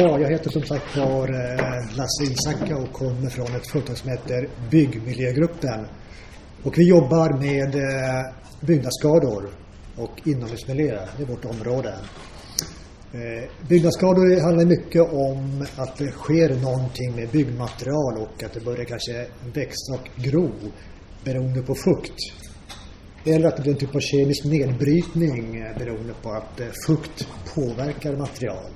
Ja, jag heter som sagt var eh, Lasse Isacka och kommer från ett företag som heter Byggmiljögruppen. Och vi jobbar med eh, byggnadsskador och inomhusmiljö, det är vårt område. Eh, byggnadsskador handlar mycket om att det sker någonting med byggmaterial och att det börjar kanske växa och gro beroende på fukt. Eller att det blir en typ av kemisk nedbrytning beroende på att fukt påverkar material.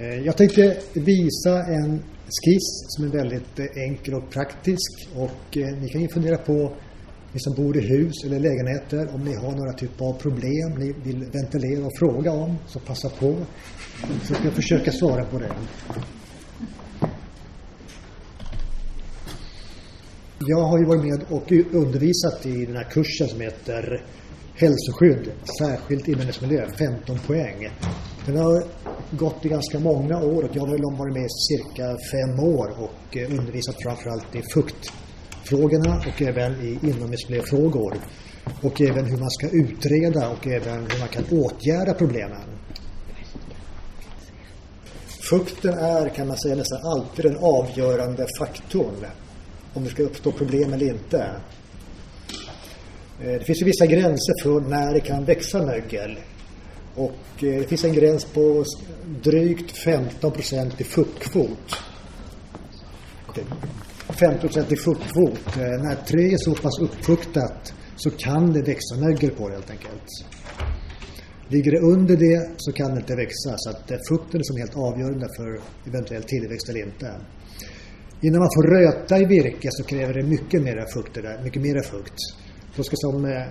Eh, jag tänkte visa en skiss som är väldigt eh, enkel och praktisk och eh, ni kan ju fundera på ni som bor i hus eller lägenheter om ni har några typer av problem ni vill ventilera och fråga om så passa på så ska jag försöka svara på det. Jag har ju varit med och undervisat i den här kursen som heter hälsoskydd, särskilt inomhusmiljö, 15 poäng. Den har gått i ganska många år och jag har varit med i cirka fem år och eh, undervisat framförallt i fuktfrågorna och även i inomhusmiljöfrågor. Och även hur man ska utreda och även hur man kan åtgärda problemen. Fukten är, kan man säga, nästan alltid den avgörande faktorn om det ska uppstå problem eller inte. Eh, det finns ju vissa gränser för när det kan växa mögel. Och eh, det finns en gräns på drygt 15 procent i fuktkvot. 15 procent i fuktkvot. Eh, när trä är så pass uppfuktat så kan det växa mögel på det helt enkelt. Ligger det under det så kan det inte växa så att eh, fukten är som helt avgörande för eventuell tillväxt eller inte. Innan man får röta i virke så kräver det mycket mer fukt, mycket fukt. Då ska som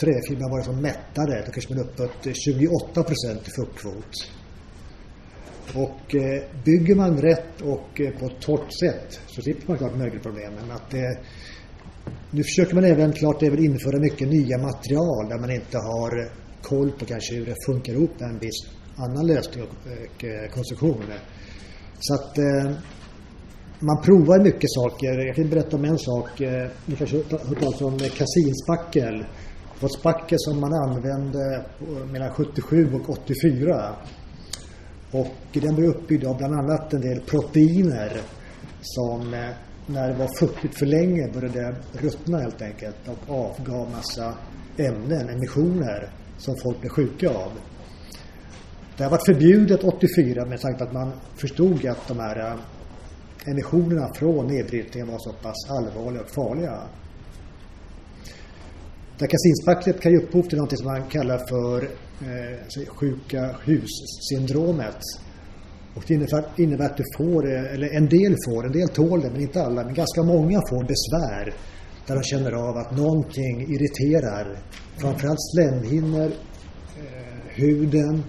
träfibrerna varit som mättade. Då kanske man uppnått uppåt 28 procent i fuktkvot. Och eh, bygger man rätt och eh, på ett torrt sätt så slipper man klart mögelproblemen. Att, eh, nu försöker man även klart även införa mycket nya material där man inte har koll på kanske hur det funkar ihop med en viss annan lösning och, och konstruktion. Så att eh, man provar mycket saker. Jag kan berätta om en sak. Ni kanske har hört talas om kasinspackel. Det som man använde mellan 77 och 84. Och den blev uppbyggd av bland annat en del proteiner som eh, när det var fuktigt för länge började ruttna helt enkelt och avgav massa ämnen, emissioner som folk blev sjuka av. Det har varit förbjudet 84 med tanke att man förstod att de här eh, emissionerna från nedbrytningen var så pass allvarliga och farliga. Dakazinspacklet kan ge upphov till något som man kallar för eh, alltså sjuka hus-syndromet. Och det innebär, innebär att du får, eh, eller en del får, en del tål det men inte alla, men ganska många får besvär där de känner av att någonting irriterar. Framförallt slemhinnor, eh, huden,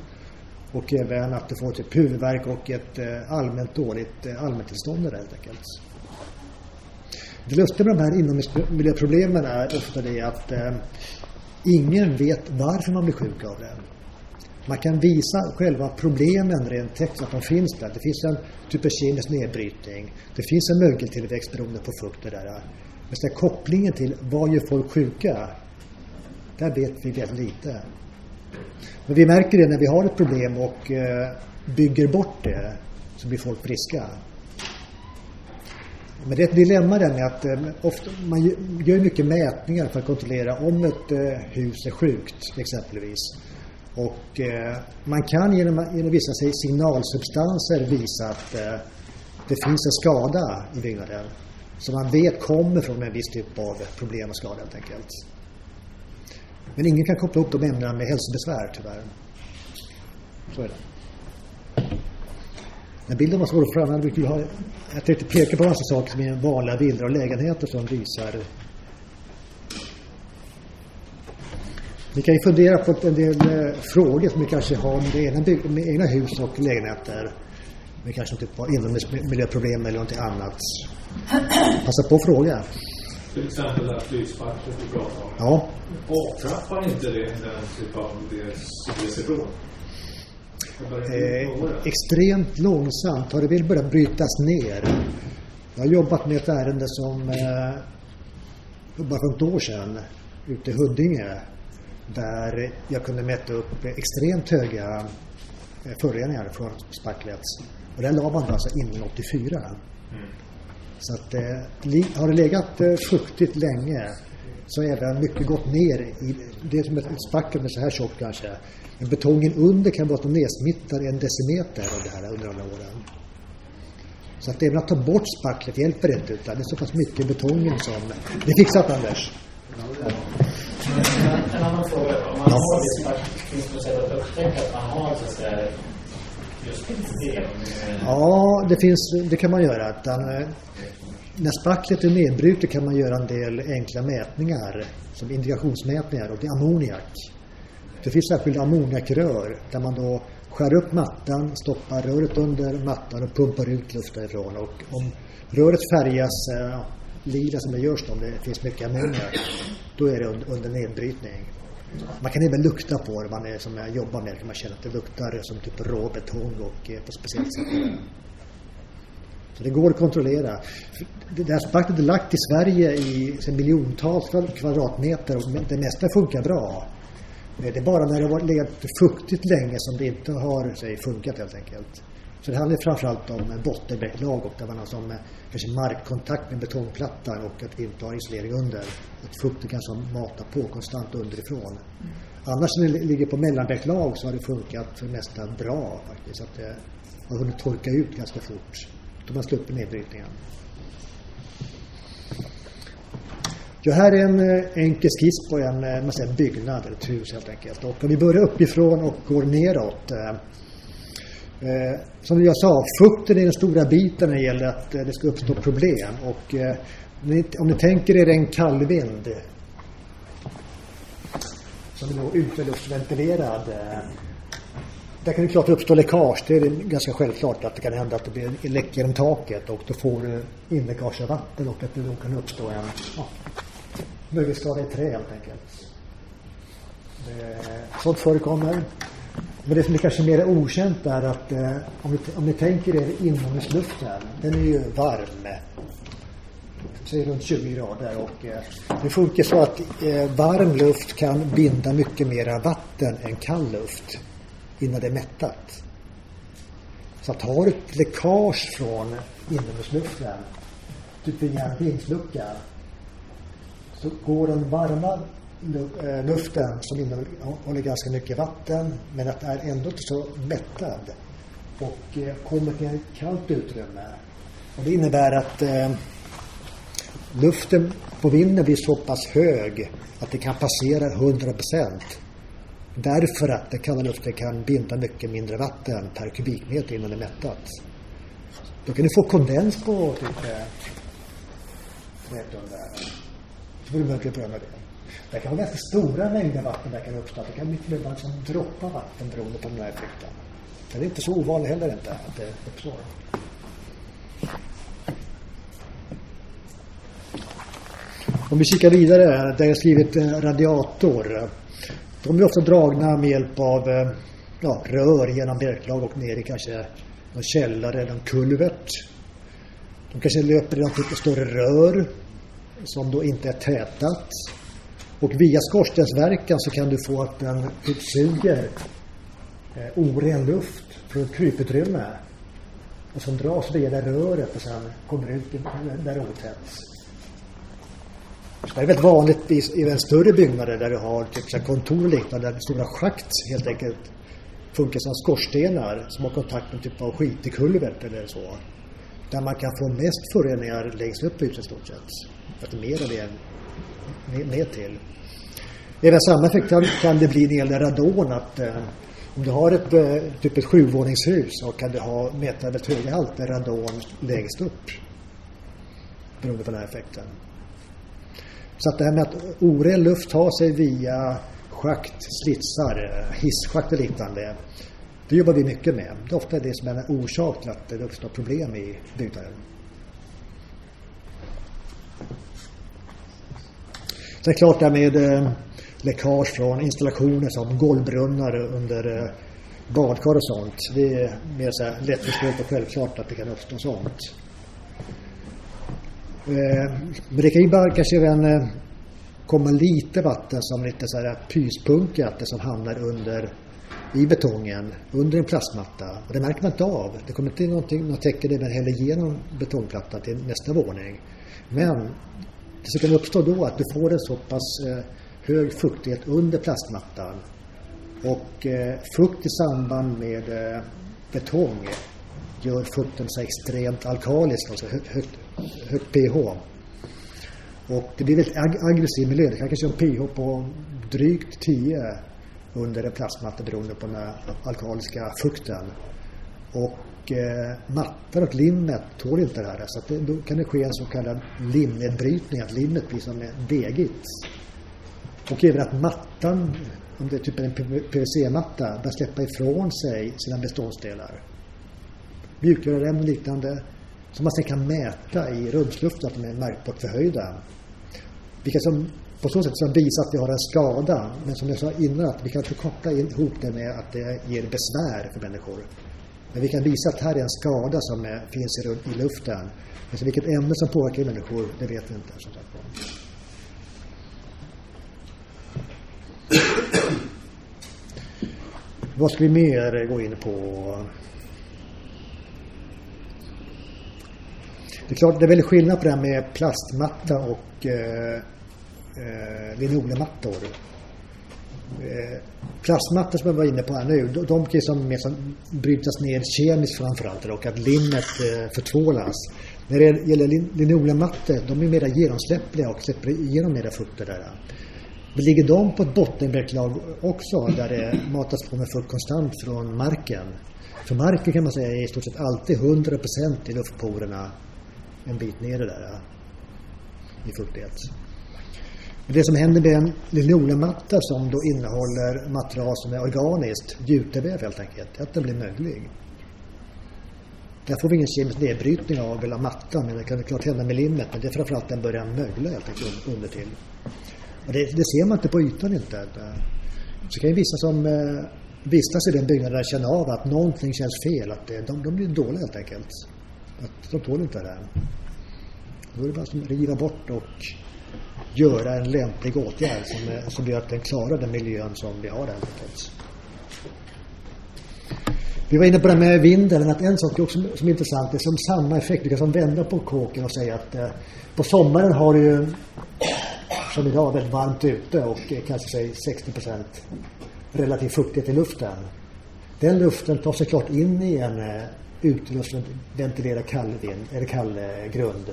och även att du får typ huvudvärk och ett eh, allmänt dåligt eh, allmäntillstånd helt enkelt. Det lustiga med de här inomhusmiljöproblemen är ofta det att eh, ingen vet varför man blir sjuk av det. Man kan visa själva problemen rent tekniskt, att de finns där. Det finns en typ av kemisk nedbrytning. Det finns en mögeltillväxt beroende på fukt och där. Men så kopplingen till vad gör folk sjuka? Där vet vi väldigt lite. Men vi märker det när vi har ett problem och eh, bygger bort det så blir folk friska. Men det är ett dilemma där med att eh, ofta, man gör mycket mätningar för att kontrollera om ett eh, hus är sjukt exempelvis. Och eh, man kan genom, genom vissa signalsubstanser visa att det finns en skada i byggnaden som man vet kommer från en viss typ av problem och skada helt enkelt. Men ingen kan koppla upp de ämnena med hälsobesvär tyvärr. Så är det. Den bilden var svår att framhålla. Jag tänkte peka på massa saker som är vanliga bilder av lägenheter som visar Ni kan ju fundera på en del eh, frågor som ni kanske har med egna, med egna hus och lägenheter. Med kanske typ av inomhusmiljöproblem eller någonting annat. Passa på att fråga. Till exempel det här flygsparket du pratade om. Ja. Avtrappar inte det den typ av depression? Eh, extremt långsamt har det väl börjat brytas ner. Jag har jobbat med ett ärende som eh, bara för ett år sedan ute i Huddinge där jag kunde mäta upp extremt höga eh, föroreningar från spacklet. Och där la man alltså innan 84. Så att eh, har det legat eh, fuktigt länge så är det mycket gått ner i, det är som ett spackel med så här tjockt kanske. Men betongen under kan vara nedsmittad en decimeter av det här under alla åren. Så att även att ta bort spacklet hjälper inte utan det är så pass mycket betongen som... Det är fixat Anders. En annan fråga. Om man har det spark, finns det något sätt att upptäcka att man har så att säga, just det? Ja, det, finns, det kan man göra. Utan, eh, när spacklet är nedbrutet kan man göra en del enkla mätningar som indikationsmätningar och det är ammoniak. Det finns särskilda ammoniakrör där man då skär upp mattan, stoppar röret under mattan och pumpar ut luft därifrån. Och om röret färgas eh, lila som det görs då, om det finns mycket ammoniak, då är det under, under nedbrytning. Man kan även lukta på det, man är, som jag jobbar med kan man känna att det luktar som typ rå betong och eh, på ett speciellt sätt. Så det går att kontrollera. Det här spacklet är lagt i Sverige i miljontals kvadratmeter och det mesta funkar bra. Det är bara när det har legat fuktigt länge som det inte har say, funkat helt enkelt. Så det handlar framförallt om bottenbäcklag och där man har som eh, kanske markkontakt med betongplattan och att vi inte har isolering under. Att fukten kanske matar på konstant underifrån. Annars när det ligger på mellanbäcklag så har det funkat för det mesta bra faktiskt. Att det har hunnit torka ut ganska fort. Då har man sluppit nedbrytningen. Ja, här är en eh, enkel skiss på en eh, man säger, byggnad, eller ett hus helt enkelt. Och om vi börjar uppifrån och går neråt. Eh, eh, som jag sa, fukten är den stora biten när det gäller att eh, det ska uppstå problem. Och eh, ni- om ni tänker er en kallvind som är då uteluftsventilerad. Där kan det klart uppstå läckage. Det är ganska självklart att det kan hända att det blir en läck genom taket och då får du inläckage av vatten och att det då kan uppstå en ja, mögelskada i trä helt enkelt. Det, sånt förekommer. Men det som är kanske mer okänt är att eh, om, ni, om ni tänker er inomhusluften, den är ju varm. Säg runt 20 grader och eh, det funkar så att eh, varm luft kan binda mycket mer vatten än kall luft innan det är mättat. Så att har du ett läckage från inomhusluften, typ via en vindslucka, så går den varma eh, luften som innehåller ganska mycket vatten men att är ändå inte så mättad och eh, kommer till ett kallt utrymme. Och det innebär att eh, luften på vinden blir så pass hög att det kan passera 100 procent. Därför att det kalla kan binda mycket mindre vatten per kubikmeter innan det är mättat. Då kan du få kondens på typ 13 där. Så får du pröva det. Det kan vara ganska stora mängder vatten där kan uppstå. Det kan mycket väl vara som droppar vatten beroende på den här effekten. Det är inte så ovanligt heller inte att det uppstår. Om vi kikar vidare, där jag skrivit eh, radiator. De är ofta dragna med hjälp av eh, ja, rör genom bjälklag och ner i kanske någon källare eller en kulvert. De kanske löper i något typ lite större rör som då inte är tätat. Och via skorstensverkan så kan du få att den utsuger eh, oren luft från ett kryputrymme och som dras via det röret och sen kommer ut där det otäts. Det är väldigt vanligt i, i en större byggnader där du har typ kontor och liknande där stora schakt helt enkelt funkar som skorstenar som har kontakt med typ av skitekulvert eller så. Där man kan få mest föroreningar längst upp i huset i stort sett. Att mer av det än ner- ner till. Även samma effekt kan, kan det bli när det gäller radon att eh, om du har ett eh, typ ett sjuvåningshus så kan du ha mäta väldigt höga halter radon längst upp. Beroende på den här effekten. Så att det här med att oren luft tar sig via schakt, slitsar, hisschakt och liknande. Det jobbar vi mycket med. Det är ofta det som är en orsak till att det uppstår problem i byggnaden. Sen det är klart det här med eh, läckage från installationer som golvbrunnar under eh, badkar och sånt. Det är mer så här lättförståeligt och självklart att det kan uppstå sånt. Eh, Men det kan ju bara kanske även eh, komma lite vatten som lite så här eh, pyspunkat, det som hamnar under i betongen under en plastmatta. Och det märker man inte av. Det kommer inte någonting, något tecken men heller genom betongplattan till nästa våning. Men det som kan uppstå då är att du får en så pass eh, hög fuktighet under plastmattan och eh, fukt i samband med eh, betong gör fukten så extremt alkalisk, alltså högt, högt, högt pH. Och det blir väldigt ag- aggressiv miljö. Det kan kanske ha en pH på drygt 10 under en plastmatta beroende på den här fukten. Och eh, mattan och limmet tål inte det här. Så att det, då kan det ske en så kallad limnedbrytning, att limmet blir som degigt. Och även att mattan, om det är typ en PVC-matta, börjar släppa ifrån sig sina beståndsdelar. Mjukgörarämnen och liknande som man sen kan mäta i rumsluften att de är märkbart förhöjda. Vilka som på så sätt som visar att vi har en skada. Men som jag sa innan, att vi kan inte koppla ihop det med att det ger besvär för människor. Men vi kan visa att här är en skada som är, finns i, i luften. Men så vilket ämne som påverkar människor, det vet vi inte. Som sagt. Vad ska vi mer gå in på? Det är klart, det är väl skillnad på det här med plastmatta och eh, eh, linoleummattor. Eh, plastmattor som jag var inne på här nu, de, de kan som, som brytas ner kemiskt framförallt och att limmet eh, förtvålas. När det gäller lin, linoleummattor, de är mer genomsläppliga och släpper igenom mera fukt där. Men ligger de på ett bottenbräcklag också där det matas på med fukt konstant från marken? För marken kan man säga är i stort sett alltid 100% i luftporerna en bit ner där i fuktighet. Det som händer med en linoleummatta som då innehåller material som är organiskt, juteväv helt enkelt, är att den blir möglig. Där får vi ingen kemisk nedbrytning av hela mattan, men det kan klart hända med limmet, men det är framförallt att den börjar mögla helt enkelt under till. Och det, det, ser man inte på ytan inte. Så kan ju vissa som eh, vistas i den byggnaden känna av att någonting känns fel, att det, de, de blir dåliga helt enkelt. Att de tål inte det här. Då är det bara att riva bort och göra en lämplig åtgärd som, som gör att den klarar den miljön som vi har där. Vi var inne på det här med vinden, att en sak också som är intressant, det är som samma effekt. Du kan som vända på kåken och säga att eh, på sommaren har du ju, som idag, väldigt varmt ute och eh, kanske säg 60 procent relativ fuktighet i luften. Den luften tar sig klart in i en eh, uteluftsventilerad kallvind, eller kallgrund.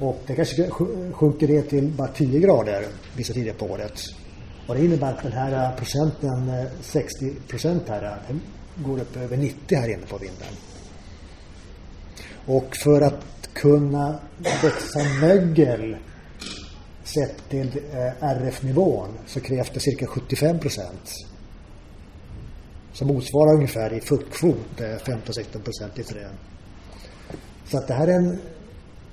Och det kanske sjunker ner till bara 10 grader vissa tider på året. Och det innebär att den här eh, procenten, eh, 60 procent här, eh, den går upp över 90 här inne på vinden. Och för att kunna växa mögel sett till RF-nivån så krävs det cirka 75 procent. Som motsvarar ungefär i fuktkvot 15-16 procent i trä. Så att det här är en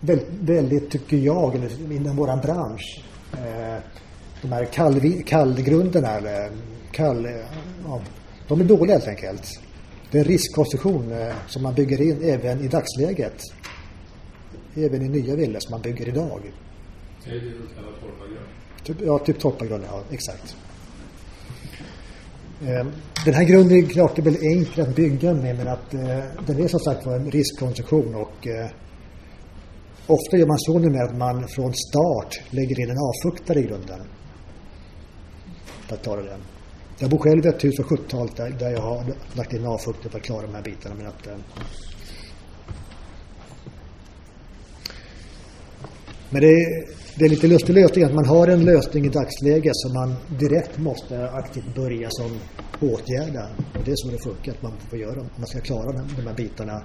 väldigt, väldigt tycker jag, inom våran bransch, de här kall, kallgrunderna, eller kall, ja, de är dåliga helt enkelt. Det är en riskkonstruktion som man bygger in även i dagsläget. Även i nya villor som man bygger idag. Det är det du kallar torpargrund? Typ, ja, typ torpargrund, ja exakt. Den här grunden är klart det är väldigt enkelt att bygga med men att den är som sagt var en riskkonstruktion och Ofta gör man så numera att man från start lägger in en avfuktare i grunden. För att klara den. Jag bor själv i ett hus från 70-talet där, där jag har lagt in avfuktare för att klara de här bitarna. Men att, men det är, det är lite lustig lösning att man har en lösning i dagsläget som man direkt måste aktivt börja som åtgärda. Och det är så det funkar, att man får göra om man ska klara de här bitarna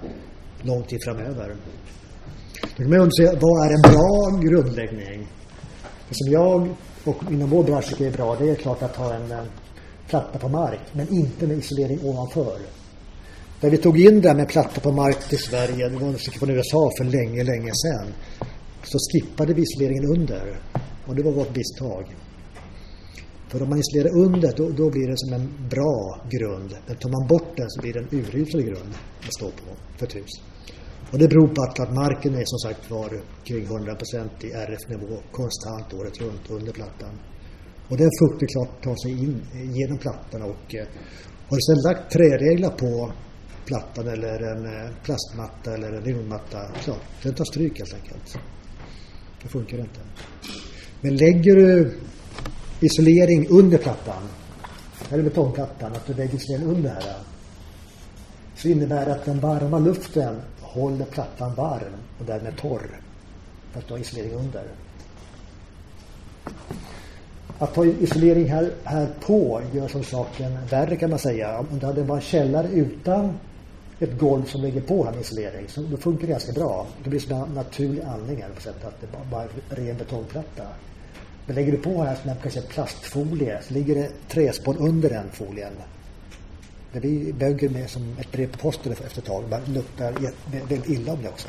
lång tid framöver. Då kan man undra vad är en bra grundläggning? Det som jag och inom vår bransch tycker är bra, det är klart att ha en eh, platta på mark, men inte med isolering ovanför. Där vi tog in det här med platta på mark till Sverige, det var en från USA för länge, länge sedan, så skippade vi isoleringen under. Och det var vårt misstag. För om man isolerar under, då, då blir det som en bra grund. Men tar man bort den så blir det en urusel grund att stå på för ett hus. Och det beror på att, att marken är som sagt var kring 100% i RF-nivå konstant året runt under plattan. Och den fukten klart tar sig in eh, genom plattan och eh, Har du sedan lagt träreglar på plattan eller en eh, plastmatta eller en nylonmatta, klart, den tar stryk helt enkelt. Det funkar inte. Men lägger du isolering under plattan, här är betongplattan, att du lägger isolering under här, så innebär det att den varma luften håller plattan varm och därmed torr. För att du har isolering under. Att ha isolering här, här på gör som saken värre kan man säga. Om det hade varit en källare utan ett golv som lägger på här med isolering så då funkar det ganska bra. Det blir som en naturlig andning här på sättet att det bara, bara är ren betongplatta. Men lägger du på här som kanske plastfolie så ligger det träspån under den folien. Det blir böger med som ett brev på posten efter ett tag. Det luktar väldigt illa om det också.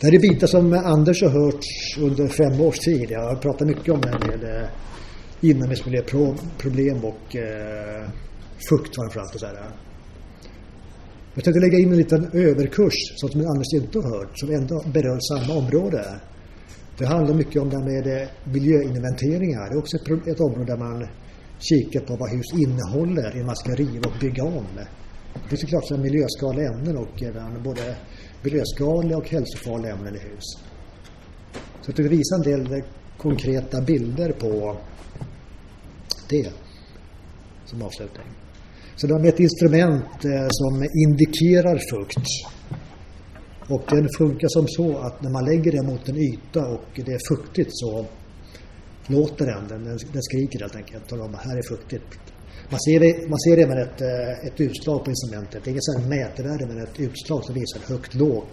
Det här är bitar som Anders har hört under fem års tid. Jag har pratat mycket om det här med eh, inomhusmiljöproblem och eh, fukt framförallt. Och så här. Jag tänkte lägga in en liten överkurs som Anders inte har hört som ändå berör samma område. Det handlar mycket om det här med eh, miljöinventeringar. Det är också ett, ett område där man kika på vad hus innehåller innan man ska riva och bygga om. Det finns såklart miljöskadliga ämnen och eh, även både miljöskadliga och hälsofarliga ämnen i hus. Så jag tänkte visa en del eh, konkreta bilder på det som avslutning. Så de är ett instrument eh, som indikerar fukt. Och den funkar som så att när man lägger den mot en yta och det är fuktigt så låter den, den, den skriker helt enkelt. Talar om att här är fuktigt. Man ser, man ser även ett, eh, ett utslag på instrumentet. Det är inget mätvärde men ett utslag som visar högt, låg,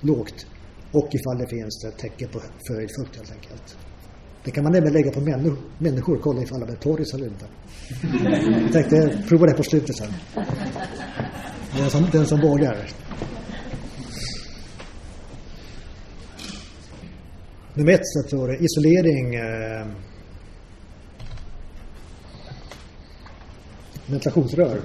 lågt. Och ifall det finns ett tecken på förhöjd fukt helt enkelt. Det kan man även lägga på människor, människor kolla ifall de är torris eller inte. Jag tänkte prova det på slutet sen. Den som, den som vågar. Nummer ett så det isolering eh, ventilationsrör.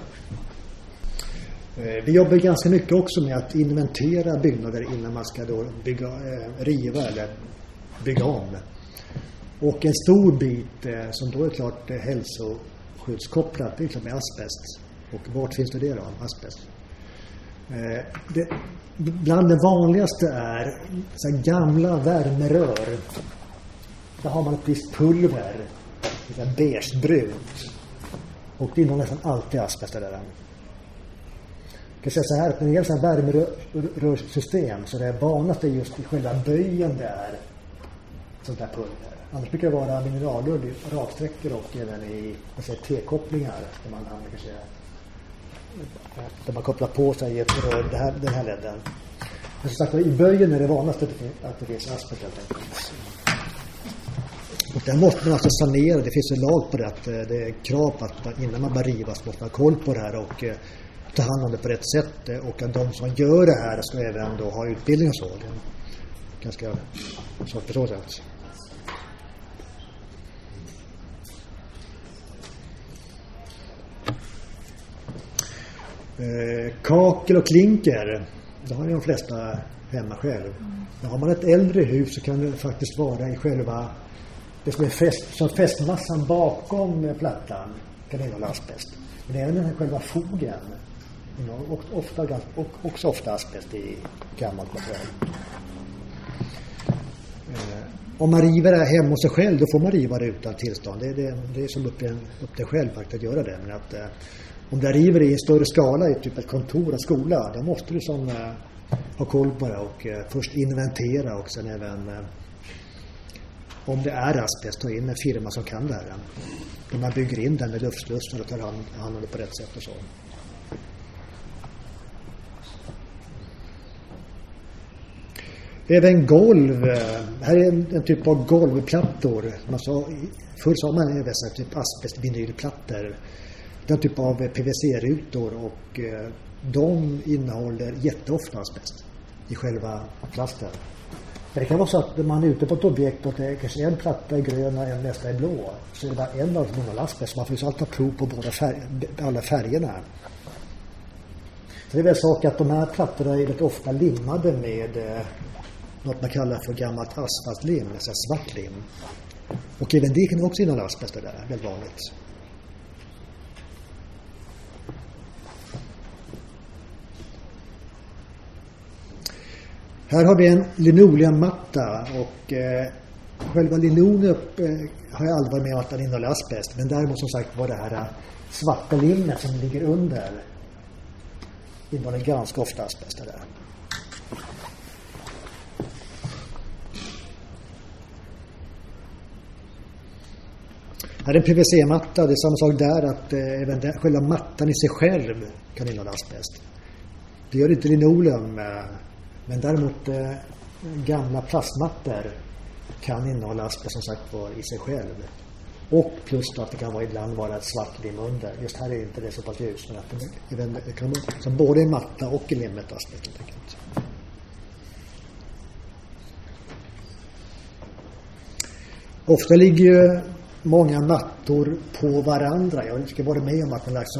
Eh, vi jobbar ganska mycket också med att inventera byggnader innan man ska då bygga, eh, riva eller bygga om. Och en stor bit eh, som då är klart eh, hälsoskyddskopplat, det är klart med asbest. Och vart finns det, då? Asbest. Eh, det, bland det vanligaste är så gamla värmerör. Där har man ett visst pulver, beigebrunt. Och det innehåller nästan alltid asbest där. Jag kan säga så här när det gäller värmerörsystem så det vanligaste är just i själva böjen där sånt där pulver. Annars brukar det vara mineralull i raksträckor och även i T-kopplingar där man använder kanske där man kopplar på sig ett rör, det här, den här ledden. Men som sagt i böjen är det vanligast att det finns asbest helt enkelt. Och den måste man alltså sanera. Det finns en lag på det att eh, det är krav på att man, innan man börjar riva så måste man ha koll på det här och eh, ta hand om det på rätt sätt. Eh, och att de som gör det här ska även då ha utbildning och så. Det är ganska svårt på så sätt. Kakel och klinker, det har ju de flesta hemma själv. Men har man ett äldre hus så kan det faktiskt vara i själva det som är fäst, fästmassan bakom plattan kan innehålla asbest. Men även den här själva fogen och ofta, och också ofta asbest i gammalt material. Eh, om man river det hemma hos sig själv, då får man riva det utan tillstånd. Det är, det, det är som upp, en, upp till själv faktiskt att göra det. Men att eh, om du river det i en större skala, i typ ett kontor, en skola, då måste du som eh, ha koll på det och eh, först inventera och sen även eh, om det är asbest, ta in en firma som kan det här. Där man bygger in den med luftslussar och tar hand, om det på rätt sätt och så. Även golv. Eh, här är en, en typ av golvplattor. Man sa, förr sa man även typ asbestvinylplattor. Den typ av PVC-rutor och eh, de innehåller jätteofta asbest i själva plasten. Men det kan vara så att man är ute på ett objekt och det är kanske en platta är grön och en nästa är blå. Så är det bara en av många asbest. Man får ju alltid ta prov på båda färg, alla färgerna. Så det är väl sak att de här plattorna är väldigt ofta limmade med eh, något man kallar för gammalt asfaltlim, alltså svart lim. Och även det kan också innehålla asbest det där, väldigt vanligt. Här har vi en linoleummatta och eh, själva linoleum eh, har jag aldrig varit med om att den innehåller asbest. Men däremot som sagt var det här eh, svarta linnet som ligger under innehåller ganska ofta asbest. Där. Här är en PVC-matta. Det är samma sak där att eh, även den, själva mattan i sig själv kan innehålla asbest. Det gör inte linoleum. Eh, men däremot eh, gamla plastmattor kan innehålla asbest som sagt var i sig själv. Och plus då att det kan vara ibland vara ett svart lim under. Just här är inte det så pass ljust. Men att det, det kan vara som både i matta och i limmet asbest helt enkelt. Ofta ligger ju många mattor på varandra. Jag har varit med om att man lagt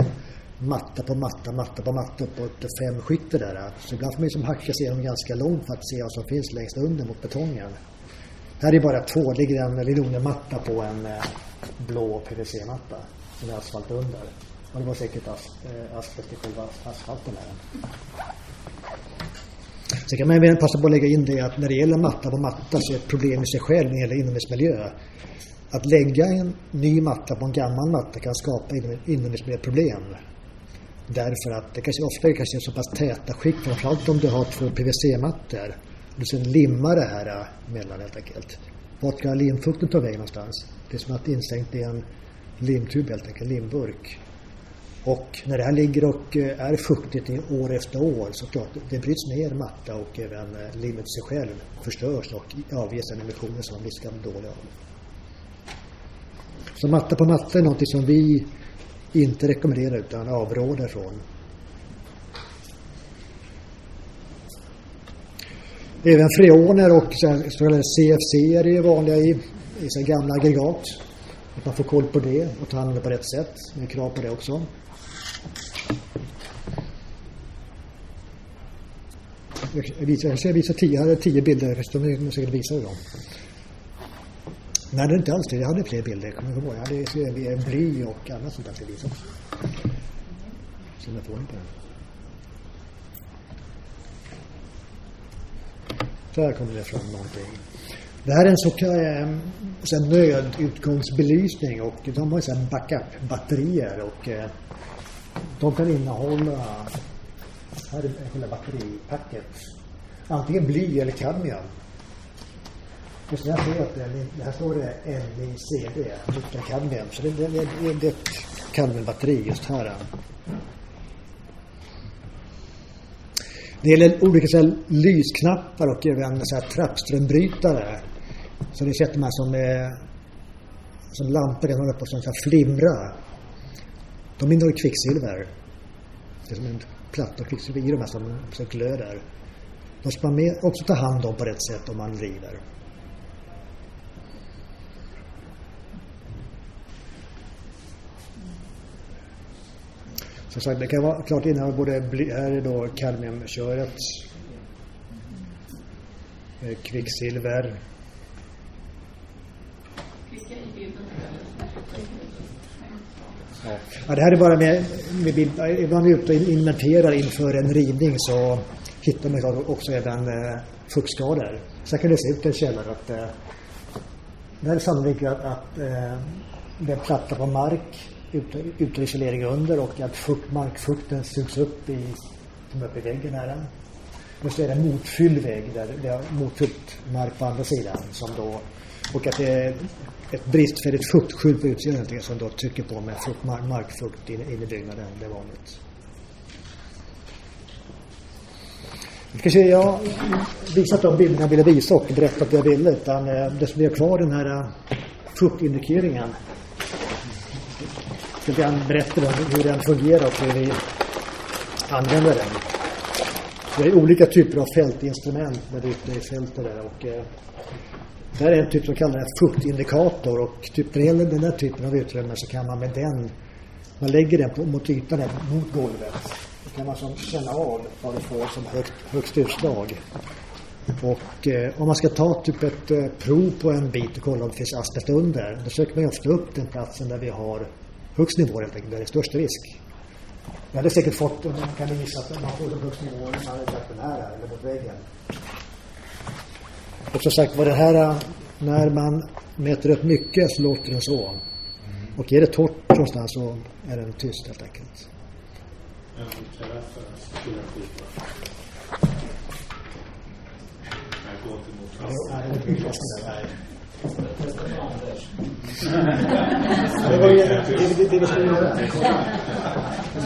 matta på matta, matta på matta uppåt fem skikt. där. Så ibland får man liksom hacka sig igenom ganska långt för att se vad som finns längst under mot betongen. Här är bara två. Det ligger en linoleummatta på en eh, blå PVC-matta som är asfalt under. Och det var säkert as, eh, asbest i själva asfalten där. Så kan man även passa på att lägga in det att när det gäller matta på matta så är ett problem i sig själv när det gäller inomhusmiljö. Att lägga en ny matta på en gammal matta kan skapa inomhusmiljöproblem. Därför att det kanske ofta är kanske så pass täta skikt, framförallt om du har två PVC-mattor. Du sen limmar det här äh, mellan helt enkelt. Vart ska limfukten ta vägen någonstans? Det är som att instängt i en limtub helt enkelt, limburk. Och när det här ligger och äh, är fuktigt i år efter år så klart, det bryts ner matta och även äh, limmet limmet sig själv förstörs och avger en emissioner som man blir dålig av. Så matta på matta är någonting som vi inte rekommenderar utan avråder från. Även freoner och så kallade CFC är vanliga i, i så gamla aggregat. Att man får koll på det och tar hand om det på rätt sätt. Det är krav på det också. Jag visar, jag visar tio, jag hade tio bilder, jag måste säkert visa dem. Nej, det är inte alls det. Jag hade fler bilder. Kommer jag ihåg. Jag hade bly och annat sånt där till visa också. Så jag får på den. Där här kommer det fram någonting. Det här är en så kallad ehm, så nödutgångsbelysning och de har så backup-batterier och eh, de kan innehålla, här är själva batteripacket, antingen bly eller kadmium. Just när jag ser upp det, här står det NICD, nickelkadmium. Så det, det, det, det är ett kadmiumbatteri just här. Det gäller olika så här, lysknappar och även så här, trappströmbrytare. Så det sätter man som, eh, som lampor kan hålla på att flimra. De innehåller kvicksilver. Det är som en platta kvicksilver i de här som, som glöder. De ska man också ta hand om på rätt sätt om man river. Som sagt, det kan vara klart innehålla både, här är då kadmiumköret, eh, kvicksilver. Ja. det här är bara med, med bild. Eh, ibland är ute och inventerar inför en rivning så hittar man också även eh, fuktskador. Så kan det se ut i en källare att eh, det är sannolikt att, att eh, det är platta på mark uterisolering under och att fukt, markfukten sugs upp i, som upp i väggen här. Och så är det en motfylld vägg där det är motfyllt mark på andra sidan som då och att det är ett bristfälligt fuktskydd på utsidan som då trycker på med fukt, markfukt in, in i byggnaden. Det är vanligt. Jag jag har visat de bilderna jag ville visa och berättat det jag ville. Utan eh, det som är kvar den här eh, fuktindikeringen lite ska jag berätta hur den fungerar och hur vi använder den. Vi har olika typer av fältinstrument när är ute i fältet där och eh, det här är en typ som kallas fuktindikator och typ när det gäller den här typen av utrymme så kan man med den, man lägger den på, mot ytan mot golvet. Då kan man som känna av vad du får som högt, högst utslag. Och eh, om man ska ta typ ett eh, prov på en bit och kolla om det finns asbest under, då söker man ofta upp den platsen där vi har högst nivå helt enkelt, där det är störst risk. Jag hade säkert fått, man kan gissa att man får som högst nivå, man hade sagt den här eller mot väggen. Och som sagt var det här, när man mäter upp mycket så låter den så. Och är det torrt någonstans så är den tyst helt enkelt. Jag går inte mot det var ju det, det, det vi skulle göra. Vi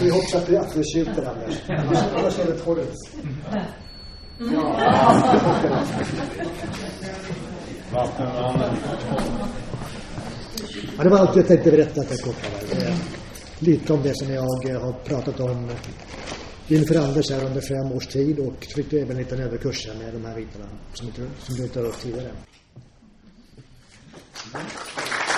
får hoppas att du, att det tjuter Anders. Annars är det torrt. Vattenmannen. Ja, det var allt jag tänkte berätta för Kopparberg. Lite om det som jag eh, har pratat om inför Anders här under fem års tid och fick även en liten överkurs här med de här bitarna som, inte- som du tar upp tidigare. Obrigado.